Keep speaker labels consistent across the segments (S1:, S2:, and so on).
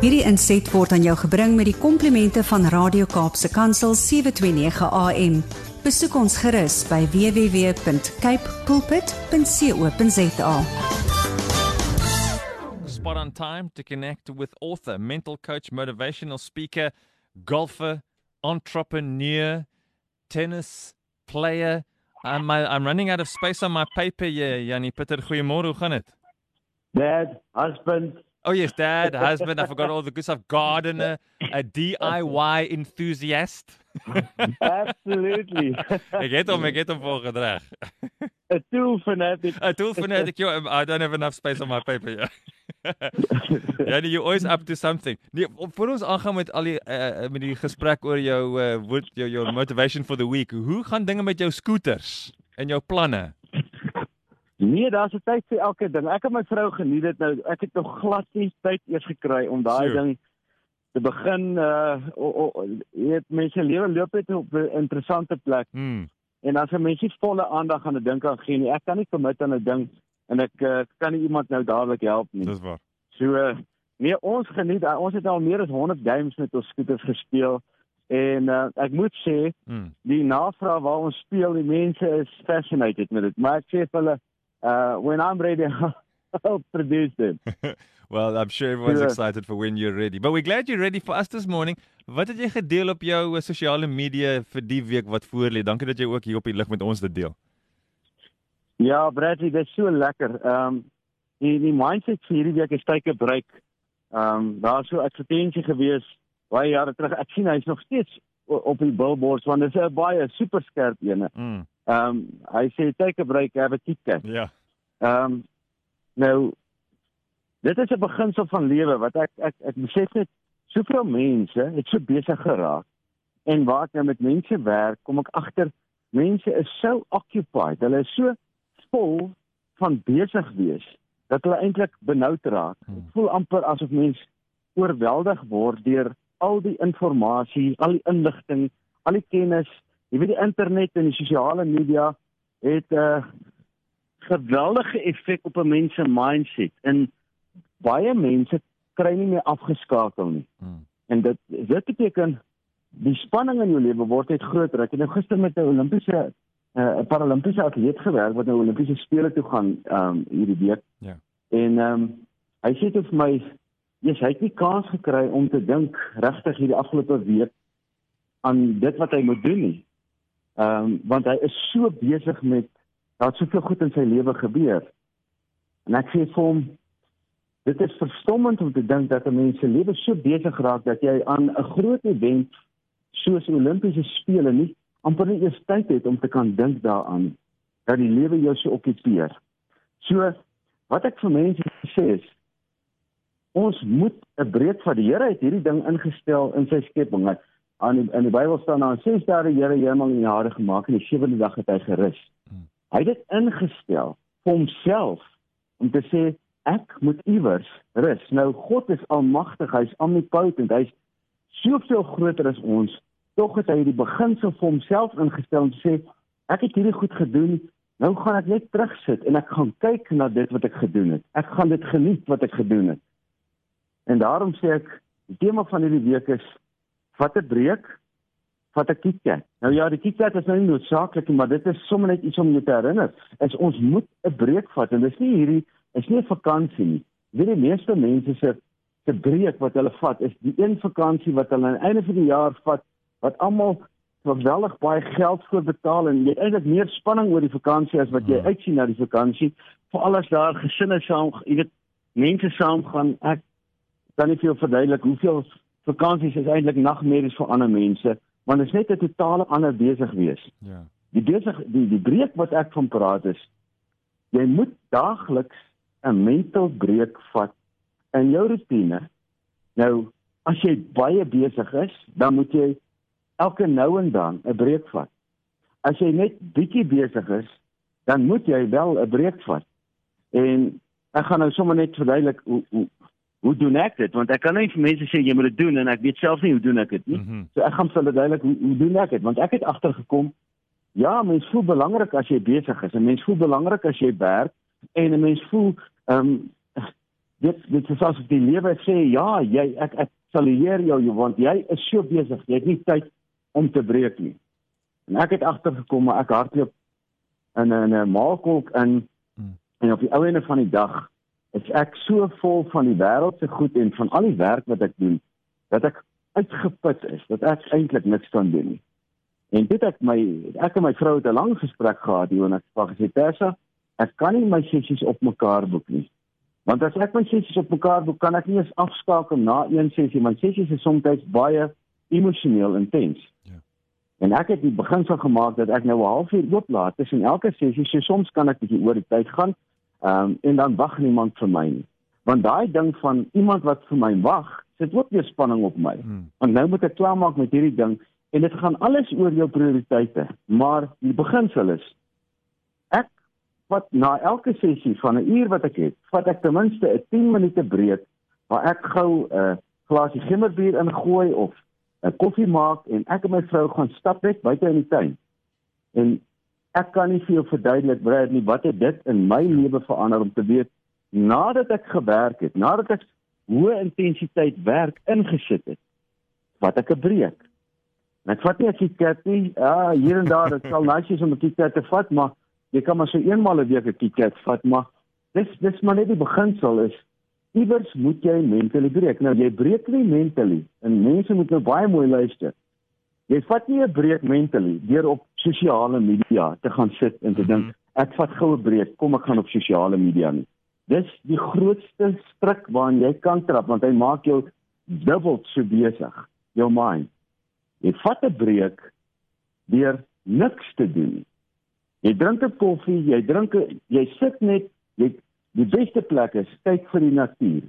S1: Hierdie inset word aan jou gebring met die komplimente van Radio Kaapse Kansel 729 AM. Besoek ons gerus by www.cape pulpit.co.za.
S2: spot on time to connect with author, mental coach, motivational speaker, golfer, entrepreneur, tennis player. I'm, I'm running out of space on my paper here, Yanni Pitter. Goeiemôre, hoe gaan dit?
S3: Dad, husband,
S2: Oh yes, dad, husband, I forgot all the good stuff. Gardener, a DIY enthusiast.
S3: absolutely.
S2: ek het hom, ek het hom voorgedreg.
S3: A tool fanatic.
S2: I told fanatic you I don't have enough space on my paper ja, nee, you always up to something. Nee, voor ons aangaan met al die uh, met die gesprek oor jou uh what your your motivation for the week. Hoe gaan dinge met jou scooters en jou planne?
S3: Nee, daar's 'n tyd vir elke ding. Ek en my vrou geniet dit nou. Ek het nog glad nie tyd eers gekry om daai
S2: Sjoe.
S3: ding te begin uh o, o, weet mense lewe loop net op 'n interessante plek
S2: Hmm.
S3: en as 'n mens nie volle aandag aan 'n ding kan gee nie, ek kan nie commit aan 'n ding en ek uh, kan nie iemand nou dadelik help nie.
S2: Dis waar.
S3: So uh, nee, ons geniet uh, ons het al meer as 100 games met ons scooters gespeel en uh, ek moet sê
S2: Hmm.
S3: die navraag waar ons speel, die mense is fascinated met dit. Maar ek sê vir hulle, uh when I'm ready, I'll produce it.
S2: well, I'm sure everyone's
S3: Ja.
S2: excited for when you're ready. But we're glad you're ready for us this morning. Wat het jy gedeel op jou uh, sosiale media vir die week wat voorlê? Dankie dat jy ook hier op die lig met ons dit deel.
S3: Ja, Bradley, dit is so lekker. Ehm um, die die mindset vir hierdie week is tyd gebruik. Ehm um, daar so 'n advertensie gewees baie jare terug. Ek sien hy's nog steeds op die billboards want dit is 'n baie super skerp ene.
S2: Mm.
S3: Ehm um, hy sê tyd gebruik, have a KitKat.
S2: Ja.
S3: Ehm um, nou dit is 'n beginsel van lewe wat ek ek ek besef net soveel mense het so besig geraak en waar ek nou met mense werk, kom ek agter mense is so occupied. Hulle is so vol van besig wees dat hulle eintlik benoud raak.
S2: Hmm.
S3: Ek voel amper asof mens oorweldig word deur al die inligting, al die inligting, al die kennis. Jy weet die internet en die sosiale media het 'n uh, geweldige effek op 'n mens se mindset. En baie mense kry nie meer afgeskakel nie.
S2: Mm.
S3: En dit dit beteken die spanning in jou lewe word net groter. Ek het nou gister met 'n Olimpiese uh, 'n Paralimpiese atleet gewerk wat nou Olimpiese spele toe gaan ehm um, hierdie week.
S2: Ja.
S3: En ehm um, hy sê dit vir my, "Jesus, hy het nie kans gekry om te dink regtig hierdie afgelope week aan dit wat hy moet doen nie. Ehm um, want hy is so besig met daar't soveel goed in sy lewe gebeur. En ek sê vir hom dit is verstommend om te dink dat 'n mens se lewe so besig raak dat jy aan 'n groot event soos Olimpiese spele nie amper nie eers tyd het om te kan dink daaraan dat die lewe jou so okkupeer. So wat ek vir mense sê is ons moet 'n breek van die Here het hierdie ding ingestel in sy skepping. Aan die, in die Bybel staan daar 6 dae die Here hemel en die aarde gemaak en die sewende dag het hy gerus.
S2: Hmm.
S3: Hy het dit ingestel vir homself om te sê ek moet iewers rus. Nou God is almagtig, hy's omnipotent, hy's soveel groter as ons. Tog het hy die beginsel vir homself ingestel om te sê ek het hierdie goed gedoen, nou gaan ek net terugsit en ek gaan kyk na dit wat ek gedoen het. Ek gaan dit geniet wat ek gedoen het. En daarom sê ek die tema van hierdie week is vat 'n breek, vat 'n KitKat. Nou ja, die KitKat is nou nie noodsaaklik nie, maar dit is sommer net iets om jou te herinner. Is ons moet 'n breek vat en dis nie hierdie is nie 'n vakansie nie. Weet die meeste mense se se breek wat hulle vat is die een vakansie wat hulle aan die einde van die jaar vat wat almal geweldig baie geld voor betaal en jy eintlik meer spanning oor die vakansie as wat jy
S2: Hmm.
S3: uitsien na die vakansie. Veral as daar gesinne saam, jy weet, mense saam gaan. Ek kan nie vir jou verduidelik hoeveel vakansies is eintlik nagmerries vir ander mense, want dit is net 'n totale ander besig wees.
S2: Ja.
S3: Die besig die die breek wat ek van praat is jy moet daagliks 'n mental breek vat in jou rotine. Nou, as jy baie besig is, dan moet jy elke nou en dan 'n breek vat. As jy net bietjie besig is, dan moet jy wel 'n breek vat. En ek gaan nou sommer net verduidelik hoe hoe hoe doen ek dit want ek kan nie vir mense sê jy moet dit doen en ek weet self nie hoe doen ek dit nie.
S2: Mhm.
S3: So ek gaan vir hulle duidelik hoe, hoe doen ek dit want ek het agtergekom ja, mens voel belangrik as jy besig is. 'n Mens voel belangrik as jy werk en 'n mens voel ehm um, dit dit is asof die lewe sê ja, jy ek ek sal leer jou want jy is so besig, jy het nie tyd om te breek nie. En ek het agtergekom maar ek hardloop in 'n 'n maalkolk in hmm. en op die ou ende van die dag is ek so vol van die wêreld se goed en van al die werk wat ek doen dat ek uitgeput is dat ek eintlik niks kan doen nie. En dit het my ek en my vrou het 'n lang gesprek gehad hier en ek het gesê Tessa, ek kan nie my sessies op mekaar boek nie. Want as ek my sessies op mekaar boek, kan ek nie eens afskakel na een sessie, want sessies is soms baie emosioneel intens. Ja. En ek het die beginsel gemaak dat ek nou 'n halfuur ooplaat tussen elke sessie, so soms kan ek bietjie oor die tyd gaan. Ehm um, en dan wag niemand vir my nie. Want daai ding van iemand wat vir my wag, sit ook weer spanning op my. Hmm. Want nou moet ek klaar maak met hierdie ding en dit gaan alles oor jou prioriteite. Maar die beginsel is ek wat na elke sessie van 'n uur wat ek het, vat ek ten minste 'n 10 minute breek waar ek gou 'n uh, glasie gemmerbier ingooi of 'n koffie maak en ek en my vrou gaan stap net buite in die tuin. En ek kan nie vir jou verduidelik Brad nie wat dit in my lewe verander om te weet nadat ek gewerk het, nadat ek hoë intensiteit werk ingesit het, wat ek 'n breek. En ek vat nie 'n KitKat nie. Ja, hier en daar, dit sal wees om 'n KitKat te vat, maar jy kan maar so eenmal 'n week 'n KitKat vat, maar dis dis maar net die beginsel is iewers moet jy mentally breek. Nou jy breek nie mentally en mense moet nou baie mooi luister. Jy vat nie 'n breek mentally deur op sosiale media te gaan sit en te dink mhm. ek vat goue breek, kom ek gaan op sosiale media nie. Dis die grootste stryk waarin jy kan trap want hy maak jou dubbel so besig, jou mind. Jy vat 'n breek deur niks te doen. Jy drink 'n koffie, jy drink jy sit net jy die beste plek is kyk vir die natuur.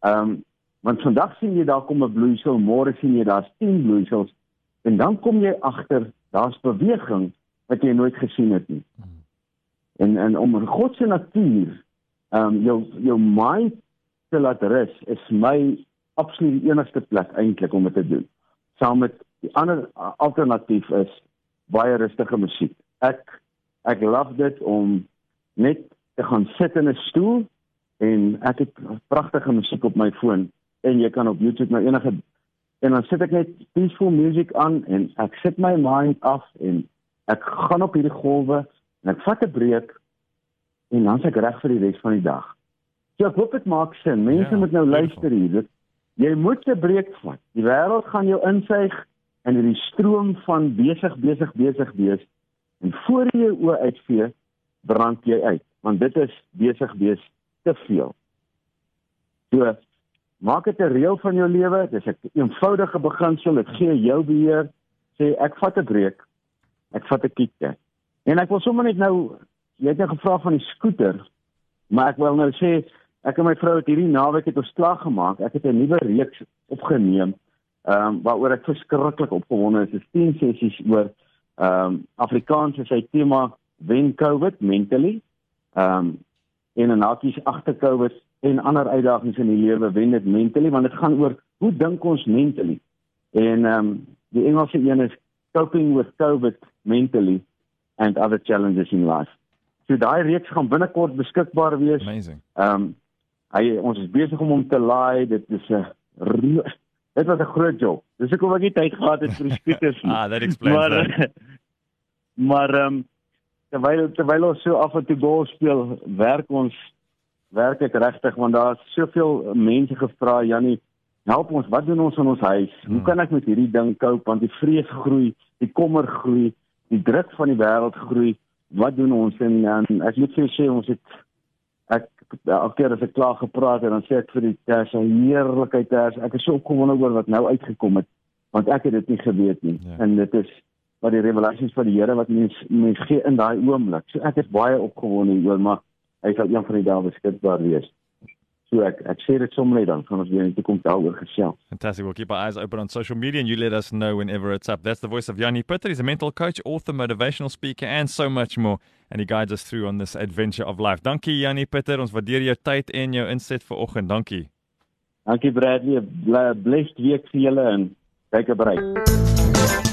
S3: Ehm um, want vandag sien jy daar kom 'n bloeisel, môre sien jy daar's 10 bloeisels en dan kom jy agter daar's beweging wat jy nooit gesien het nie. En en om in God se natuur ehm um, jou jou mind te laat rus is my absoluut enigste plek eintlik om dit te doen. Saam met Die ander alternatief is baie rustige musiek. Ek ek love dit om net te gaan sit in 'n stoel en ek het pragtige musiek op my foon en jy kan op YouTube nou enige en dan sit ek net peaceful music aan en ek sit my mind af en ek gaan op hierdie golwe en ek vat 'n breek en dan se ek reg vir die res van die dag. So ek hoop dit maak sin. Mense ja, moet nou luister hier. Dit, jy moet 'n breek vat. Die wêreld gaan jou insuig in hierdie stroom van besig besig besig wees en voor jy oë uitvee brand jy uit want dit is besig wees te veel. So maak dit 'n reël van jou lewe, dis 'n eenvoudige beginsel, dit gee jou beheer, sê ek vat 'n breek. Ek vat 'n kiekte. En ek wil sommer net nou jy het nou gevra van die skooter, maar ek wil nou sê ek en my vrou het hierdie naweek het ons klaar gemaak. Ek het 'n nuwe reeks opgeneem ehm um, waaroor ek verskriklik opgewonde is, is 10 sessies oor ehm um, Afrikaans is sy tema wen COVID mentally. Ehm um, en en nakies agter COVID en ander uitdagings in die lewe wen dit mentally want dit gaan oor hoe dink ons mentally. En ehm um, die Engelse een is coping with COVID mentally and other challenges in life. So daai reeks gaan binnekort beskikbaar wees.
S2: Amazing.
S3: Ehm um, hy ons is besig om hom te laai. Dit is 'n Dit was 'n groot job. Dis hoekom ek nie tyd gehad het vir die scooters
S2: nie. ah, that explains maar, that.
S3: Maar ehm um, terwyl terwyl ons so af en toe golf speel, werk ons werk ek regtig want daar's soveel mense gevra, Jannie, help ons, wat doen ons in ons huis? Hmm. Hoe kan ek met hierdie ding cope want die vrees groei, die kommer groei, die druk van die wêreld groei. Wat doen ons en, en ek moet vir sê ons het ek elke keer as ek klaar gepraat het, dan sê ek vir die ters, heerlikheid ters. Ek is so opgewonde oor wat nou uitgekom het, want ek het dit nie geweet nie. Ja. En dit is wat die revelasies van die Here wat mens mens gee in daai oomblik. So ek is baie opgewonde oor, maar hy sal een van die dae beskikbaar wees. So ek ek sê dit sommer net dan gaan ons weer in die toekoms daaroor gesels.
S2: Fantastic. We'll keep our eyes open on social media and you let us know whenever it's up. That's the voice of Yanni Putter. He's a mental coach, author, motivational speaker and so much more and he guides us through on this adventure of life. Dankie Yanni Putter. Ons waardeer jou tyd en jou inset vanoggend. Dankie.
S3: Dankie Bradley. Blessed week vir julle en kyk op ry.